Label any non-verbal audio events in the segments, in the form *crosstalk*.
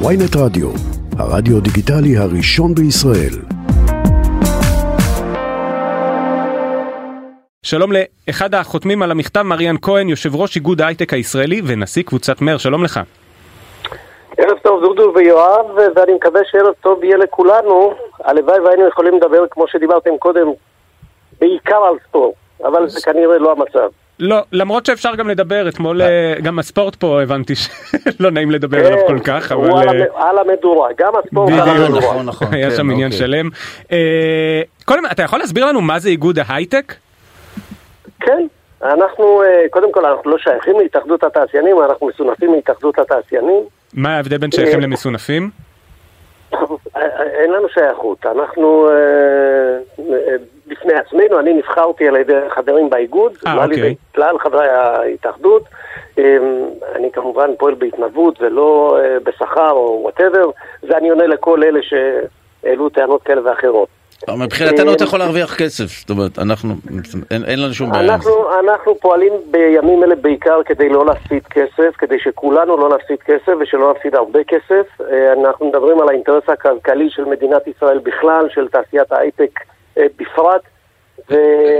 ויינט רדיו, הרדיו דיגיטלי הראשון בישראל. שלום לאחד החותמים על המכתב, מריאן כהן, יושב ראש איגוד ההייטק הישראלי ונשיא קבוצת מר, שלום לך. ערב טוב דודו ויואב, ואני מקווה שערב טוב יהיה לכולנו. הלוואי והיינו יכולים לדבר, כמו שדיברתם קודם, בעיקר על ספורט, אבל זה כנראה לא המצב. לא, למרות שאפשר גם לדבר, אתמול אה, גם הספורט פה הבנתי שלא *laughs* נעים לדבר עליו כל כך, אבל... הוא על אה, על המדורה, גם הספורט על בדיוק. המדורה. נכון, נכון. היה כן, שם עניין אוקיי. שלם. אה, קודם, אתה יכול להסביר לנו מה זה איגוד ההייטק? כן, אנחנו, אה, קודם כל אנחנו לא שייכים להתאחדות התעשיינים, אנחנו מסונפים להתאחדות התעשיינים. מה ההבדל בין שייכים אה, למסונפים? *laughs* אין לנו שייכות, אנחנו אה, אה, בפני עצמנו, אני נבחרתי על ידי חברים באיגוד, אה, לא על אוקיי. ידי כלל חברי ההתאחדות. אה, אני כמובן פועל בהתנדבות ולא אה, בשכר או whatever, ואני עונה לכל אלה שהעלו טענות כאלה ואחרות. מבחינתנו אתה יכול להרוויח כסף, זאת אומרת, אנחנו, אין אין לנו שום בעיה. אנחנו, אנחנו פועלים בימים אלה בעיקר כדי לא להפסיד כסף, כדי שכולנו לא נפסיד כסף ושלא נפסיד הרבה כסף. אה, אנחנו מדברים על האינטרס הכלכלי של מדינת ישראל בכלל, של תעשיית ההייטק בפרט. ו...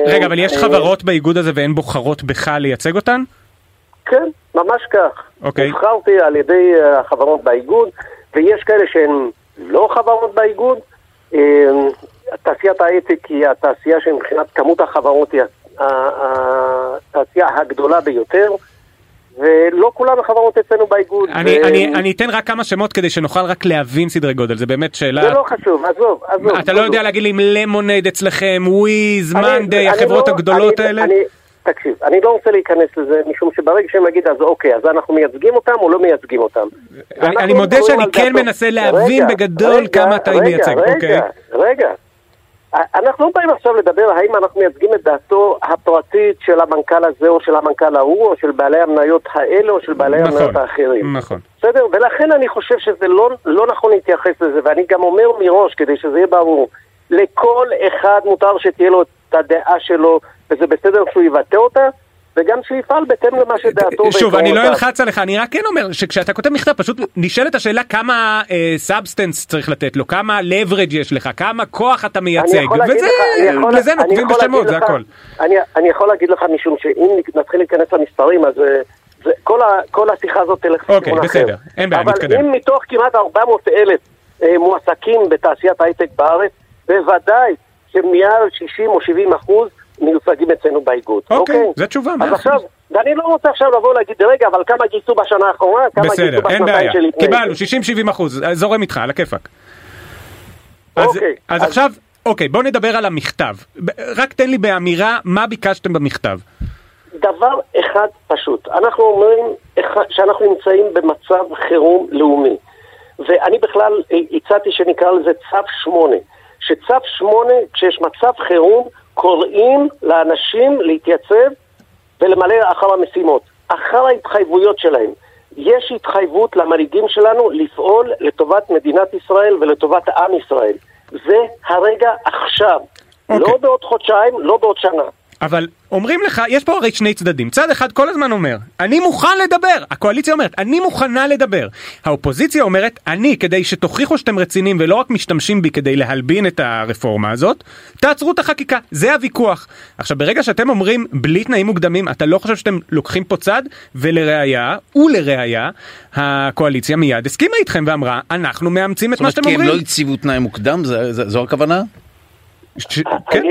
רגע, אבל יש אה, חברות באיגוד הזה והן בוחרות בך לייצג אותן? כן, ממש כך. אוקיי. נבחרתי על ידי אה, החברות באיגוד, ויש כאלה שהן לא חברות באיגוד. אה, תעשיית ההייטק היא התעשייה שמבחינת כמות החברות היא התעשייה הגדולה ביותר, ולא כולן החברות אצלנו באיגוד. אני, ו- אני, אני אתן רק כמה שמות כדי שנוכל רק להבין סדרי גודל, זה באמת שאלה... זה לא חשוב, עזוב, עזוב. אתה לא דודו. יודע להגיד לי אם למונייד אצלכם, וויז, מאנדיי, החברות לא- הגדולות אני- האלה? אני, תקשיב, אני לא רוצה להיכנס לזה, משום שברגע שהם יגידו, אז אוקיי, אז אנחנו מייצגים אותם או לא מייצגים אותם. אני, אני מודה שאני כן דעתו. מנסה להבין רגע, בגדול רגע, כמה אתה רגע, מייצג, רגע, אוקיי? רגע. אנחנו לא באים עכשיו לדבר האם אנחנו מייצגים את דעתו הפרטית של המנכ"ל הזה או של המנכ"ל ההוא או של בעלי המניות האלה או של בעלי נכון, המניות האחרים. נכון. בסדר? ולכן אני חושב שזה לא, לא נכון להתייחס לזה, ואני גם אומר מראש, כדי שזה יהיה ברור, לכל אחד מותר שתהיה לו את הדעה שלו, וזה בסדר שהוא יבטא אותה, וגם שיפעל בהתאם למה שדעתו שוב, אני לא. אלחץ עליך, אני רק כן אומר שכשאתה כותב מכתב, פשוט נשאלת השאלה כמה substance צריך לתת לו, כמה leverage יש לך, כמה כוח אתה מייצג, וזה, לזה נוקבים בשמות, זה הכל. אני, יכול להגיד לך משום שאם נתחיל להיכנס למספרים אז אה, זה, כל, ה, כל השיחה הזאת תלך אוקיי, לכיוון אחר. בסדר, אין בעיה, אבל נתקדם. אם מתוך כמעט 400 אלף אה, מועסקים בתעשיית ההייטק בארץ, בוודאי שמעל 60 או 70 אחוז מיוצגים אצלנו באיגוד. אוקיי, זו תשובה, מאה אז. עכשיו, ואני לא רוצה עכשיו לבוא ולהגיד, רגע, אבל כמה גייסו בשנה האחרונה, כמה בסדר, גייסו אין בשנתיים בעיה, שלפני. קיבלנו 60-70 אחוז, זורם איתך, על הכיפאק. אז, אוקיי, אז אז- עכשיו, אוקיי, בוא נדבר על המכתב. רק תן לי באמירה מה ביקשתם במכתב. דבר אחד פשוט, אנחנו אומרים שאנחנו נמצאים במצב חירום לאומי ואני בכלל אה, הצעתי שנקרא לזה צו 8 שצו 8, כשיש מצב חירום, קוראים לאנשים להתייצב ולמלא אחר המשימות, אחר ההתחייבויות שלהם. יש התחייבות למנהיגים שלנו לפעול לטובת מדינת ישראל ולטובת עם ישראל. זה הרגע עכשיו. אוקיי. לא בעוד חודשיים, לא בעוד שנה. אבל אומרים לך, יש פה הרי שני צדדים. צד אחד כל הזמן אומר, אני מוכן לדבר. הקואליציה אומרת, אני מוכנה לדבר. האופוזיציה אומרת, אני, כדי שתוכיחו שאתם רציניים ולא רק משתמשים בי כדי להלבין את הרפורמה הזאת, תעצרו את החקיקה. זה הוויכוח. עכשיו, ברגע שאתם אומרים, בלי תנאים מוקדמים, אתה לא חושב שאתם לוקחים פה צד? ולראיה, ולראיה, הקואליציה מיד הסכימה איתכם ואמרה, אנחנו מאמצים את זאת מה אומרת, שאתם כי הם אומרים. לא הציבו תנאי מוקדם, זה- זה- זו הכוונה? ש- כן?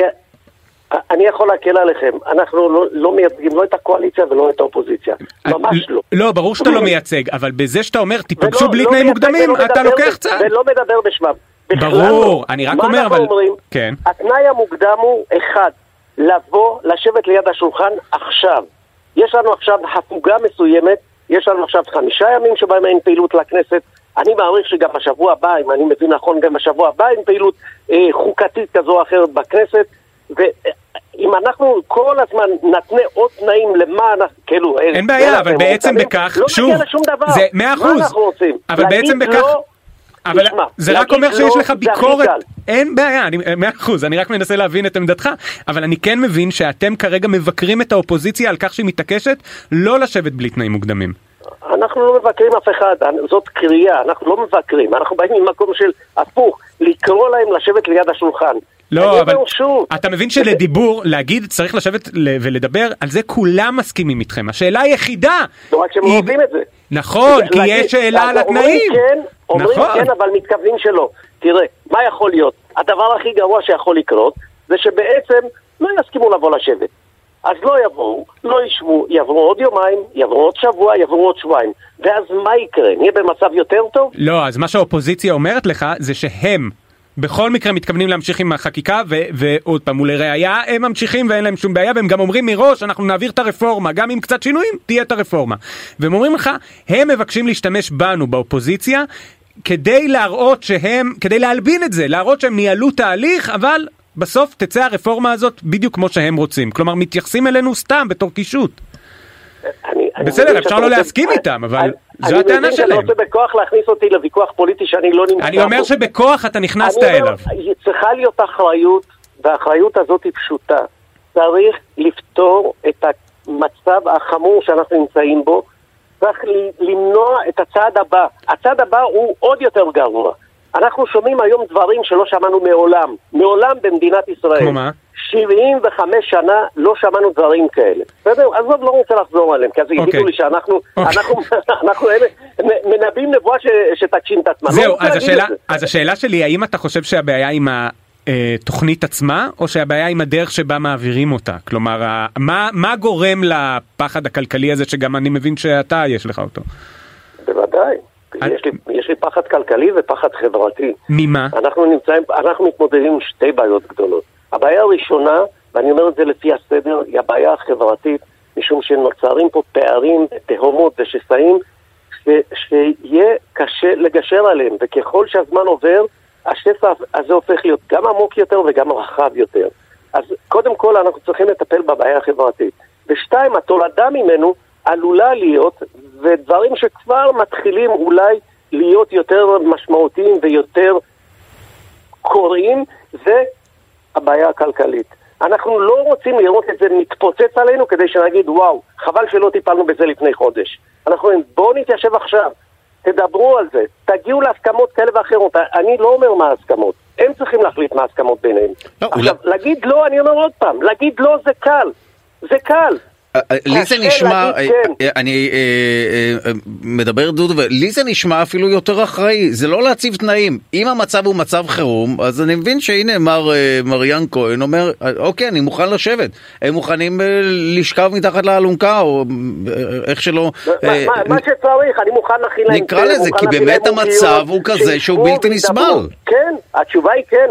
אני, יכול להקל עליכם, אנחנו לא, לא מייצגים לא את הקואליציה ולא את האופוזיציה, ממש לא. לא, ברור שאתה לא מייצג, אבל בזה שאתה אומר, תיפגשו בלי לא תנאים מוקדמים, אתה לוקח צד. ולא מדבר בשמם. ברור, לא. אני רק מה אומר, אנחנו אבל- אומרים? כן. התנאי המוקדם הוא, אחד, לבוא, לשבת ליד השולחן עכשיו. יש לנו עכשיו הפוגה מסוימת, יש לנו עכשיו חמישה ימים שבהם אין פעילות לכנסת. אני מעריך שגם בשבוע הבא, אם אני מבין נכון, גם בשבוע הבא אין פעילות אה, חוקתית כזו או אחרת בכנסת. ואם אנחנו כל הזמן נתנה עוד תנאים למה אנחנו, כאילו... אה, אין בעיה, אבל בעצם בכך, לא שוב, נגיע לשום דבר. זה מאה מה אחוז. אנחנו רוצים? אבל בעצם בכך- לא, אבל תשמע, זה רק אומר לא, שיש לך ביקורת. אין בעיה, אני- מאה אחוז, אני רק מנסה להבין את עמדתך, אבל אני כן מבין שאתם כרגע מבקרים את האופוזיציה על כך שהיא מתעקשת לא לשבת בלי תנאים מוקדמים. אנחנו לא מבקרים אף אחד, זאת קריאה, אנחנו לא מבקרים, אנחנו באים ממקום של הפוך, לקרוא להם לשבת ליד השולחן. לא, אבל אתה מבין שלדיבור, להגיד צריך לשבת ולדבר, על זה כולם מסכימים איתכם. השאלה היחידה, לא רק שהם לא עושים את זה. נכון, כי יש שאלה על אומרים התנאים. כן, אומרים נכון. כן, אבל מתכוונים שלא. תראה, מה יכול להיות? הדבר הכי גרוע שיכול לקרות, זה שבעצם לא יסכימו לבוא לשבת. אז לא יבואו, לא ישבו, יעברו עוד יומיים, יעברו עוד שבוע, יעברו עוד שבועיים. ואז מה יקרה? נהיה במצב יותר טוב? לא, אז מה שהאופוזיציה אומרת לך זה שהם בכל מקרה מתכוונים להמשיך עם החקיקה ו- ועוד פעם ולראיה הם ממשיכים ואין להם שום בעיה והם גם אומרים מראש אנחנו נעביר את הרפורמה גם עם קצת שינויים תהיה את הרפורמה והם אומרים לך הם מבקשים להשתמש בנו באופוזיציה כדי להראות שהם כדי להלבין את זה להראות שהם ניהלו תהליך אבל בסוף תצא הרפורמה הזאת בדיוק כמו שהם רוצים כלומר מתייחסים אלינו סתם בתור קישוט. אני- בסדר, אפשר לא להסכים איתם, אבל זו הטענה אני מבין שלהם. שאתה רוצה בכוח להכניס אותי לוויכוח פוליטי שאני לא נמצא אני אומר. שבכוח אתה נכנסת אליו. צריכה להיות אחריות, והאחריות הזאת היא פשוטה. צריך לפתור את המצב החמור שאנחנו נמצאים בו. צריך למנוע את הצעד הבא. הצעד הבא הוא עוד יותר גרוע. אנחנו שומעים היום דברים שלא שמענו מעולם. מעולם במדינת ישראל. כמו מה? 75 שנה לא שמענו דברים כאלה. בסדר? עזוב, לא רוצה לחזור עליהם, כי אז אוקיי. יגידו לי שאנחנו אוקיי. אנחנו, מנבאים נבואה ש, שתגשים את עצמה. לא זהו, רוצה אז השאלה, זה. אז השאלה שלי, האם אתה חושב שהבעיה עם התוכנית עצמה, או שהבעיה עם הדרך שבה מעבירים אותה? כלומר, ה- מה, מה גורם לפחד הכלכלי הזה, שגם אני מבין שאתה, יש לך אותו? בוודאי. אני- יש לי, יש לי פחד כלכלי ופחד חברתי. ממה? אנחנו נמצאים, אנחנו מתמודדים עם שתי בעיות גדולות. הבעיה הראשונה, ואני אומר את זה לפי הסדר, היא הבעיה החברתית, משום שנוצרים פה פערים, תהומות ושסעים, שיהיה קשה לגשר עליהם, וככל שהזמן עובר, השסע הזה הופך להיות גם עמוק יותר וגם רחב יותר. אז קודם כל אנחנו צריכים לטפל בבעיה החברתית. ושתיים, התולדה ממנו עלולה להיות, ודברים שכבר מתחילים אולי להיות יותר משמעותיים ויותר קוראים, זה הבעיה הכלכלית. אנחנו לא רוצים לראות את זה מתפוצץ עלינו כדי שנגיד, וואו, חבל שלא טיפלנו בזה לפני חודש. אנחנו אומרים, בואו נתיישב עכשיו, תדברו על זה, תגיעו להסכמות כאלה ואחרות. אני לא אומר מה ההסכמות, הם צריכים להחליט מה ההסכמות ביניהם. לא, עכשיו, להגיד לא, אני אומר עוד פעם, להגיד לא זה קל, זה קל. לי זה נשמע, אה, כן. אה, אני אה, מדבר דודו, לי זה נשמע אפילו יותר אחראי, זה לא להציב תנאים. אם המצב הוא מצב חירום, אז אני מבין שהנה מר מריאן כהן אומר, אוקיי, אני מוכן לשבת. הם מוכנים לשכב מתחת לאלונקה, או איך שלא... מה- שצריך, אני מוכן להכין להם... נקרא לזה, כי באמת המצב הוא כזה שהוא בלתי. נסבל. כן, התשובה היא כן,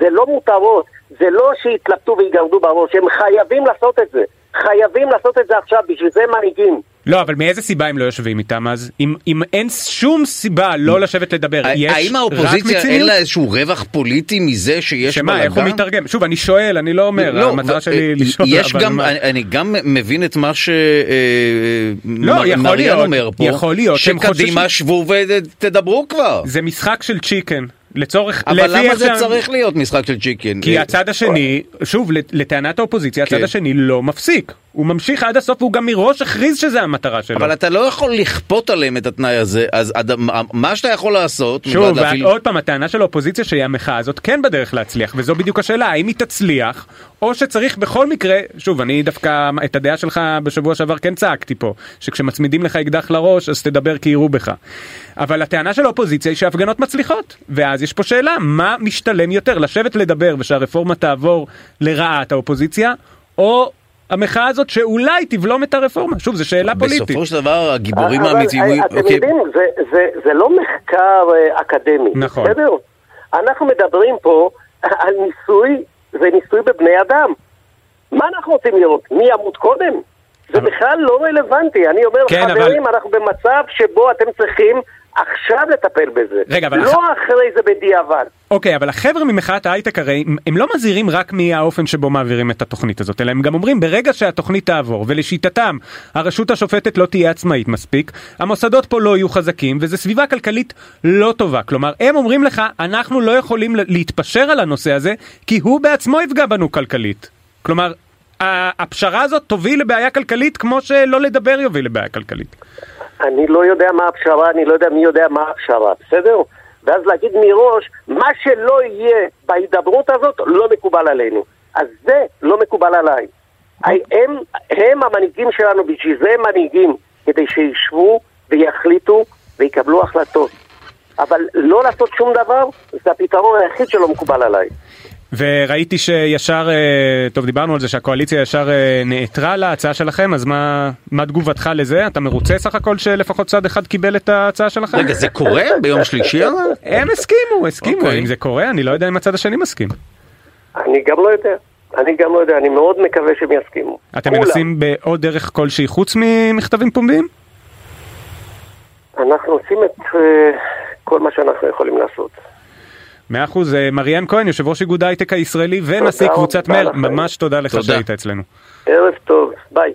זה לא מותרות, זה לא שיתלבטו ויגרדו בראש, הם חייבים לעשות את זה. חייבים לעשות את זה עכשיו, בשביל זה הם מנהיגים. לא, אבל מאיזה סיבה הם לא יושבים איתם אז? אם, אם אין שום סיבה לא לשבת לדבר, יש האם האופוזיציה אין? לה איזשהו רווח פוליטי מזה שיש שמה, איך הוא בלאגן? מתרגם? שוב, אני שואל, אני לא אומר, המטרה ו- שלי לשאול, יש אבל גם, מה- אני, אני גם מבין את מה לא, שמריאן להיות, אומר פה, יכול להיות שקדימה שבו ותדברו כבר. זה משחק של צ'יקן, לצורך, אבל למה זה שה- צריך להיות משחק של צ'יקן? כי אה, הצד השני, שוב, לט- לטענת האופוזיציה, הצד כן. השני לא מפסיק. הוא ממשיך עד הסוף, והוא גם מראש הכריז שזה המטרה שלו. אבל אתה לא יכול לכפות עליהם את התנאי הזה, אז עד- מה שאתה יכול לעשות, שוב, להפעיל- ועוד פעם, הטענה של האופוזיציה שהמחאה הזאת כן בדרך להצליח, וזו בדיוק השאלה, האם היא תצליח, או שצריך בכל מקרה, שוב, אני דווקא, את הדעה שלך בשבוע שעבר כן צעקתי פה, שכשמצמידים לך אקדח לראש, אז תדבר כי יראו בך. אבל הטענה של האופוזיציה היא שהפגנות מצליחות, ואז יש פה שאלה, מה משתלם יותר, לשבת לדבר ושהרפורמה תעבור לרעת האופוזיציה, או... המחאה הזאת שאולי תבלום את הרפורמה, שוב, זו שאלה פוליטית. בסופו של דבר הגיבורים האמיתיים, אה, אתם אוקיי, יודעים, זה, זה, זה לא מחקר אה, אקדמי, נכון. בסדר? אנחנו מדברים פה על ניסוי, זה ניסוי בבני אדם. מה אנחנו רוצים לראות? מי ימות קודם? זה אבל- בכלל לא רלוונטי. אני אומר, כן, חברים, אנחנו במצב שבו אתם צריכים עכשיו לטפל בזה. רגע, אבל לא הח- אחרי זה בדיעבד. אוקיי, אבל החבר'ה ממחאת ההייטק הרי, הם- לא מזהירים רק מהאופן שבו מעבירים את התוכנית הזאת, אלא הם גם אומרים ברגע שהתוכנית תעבור, ולשיטתם הרשות השופטת לא תהיה עצמאית מספיק, המוסדות פה לא יהיו חזקים, וזו סביבה כלכלית לא טובה. כלומר, הם אומרים לך, אנחנו לא יכולים להתפשר על הנושא הזה, כי הוא בעצמו יפגע בנו כלכלית. כלומר, הפשרה הזאת תוביל לבעיה כלכלית כמו שלא לדבר יוביל לבעיה כלכלית. אני לא יודע מה הפשרה, אני לא יודע מי יודע מה הפשרה, בסדר? ואז להגיד מראש, מה שלא יהיה בהידברות הזאת לא מקובל עלינו. אז זה לא מקובל עליי. הם, הם המנהיגים שלנו, בשביל זה הם מנהיגים, כדי שישבו ויחליטו ויקבלו החלטות. אבל לא לעשות שום דבר, זה הפתרון היחיד שלא מקובל עליי. וראיתי שישר, אה, טוב דיברנו על זה שהקואליציה ישר אה, נעתרה להצעה שלכם, אז מה, מה תגובתך לזה? אתה מרוצה סך הכל שלפחות צד אחד קיבל את ההצעה שלכם? רגע, זה קורה ביום שלישי *laughs* אבל? הם הסכימו, הסכימו, אוקיי. אם זה קורה, אני לא יודע אם הצד השני מסכים. אני גם לא יודע. אני גם לא יודע, אני מאוד מקווה שהם יסכימו. אתם כולם. מנסים בעוד דרך כלשהי חוץ ממכתבים פומביים? אנחנו עושים את אה, כל מה שאנחנו יכולים לעשות. מאה אחוז, אה, מריאן כהן, יושב ראש איגוד ההייטק הישראלי ונשיא קבוצת מר. ממש תודה לך תודה. שהיית אצלנו. ערב טוב, ביי.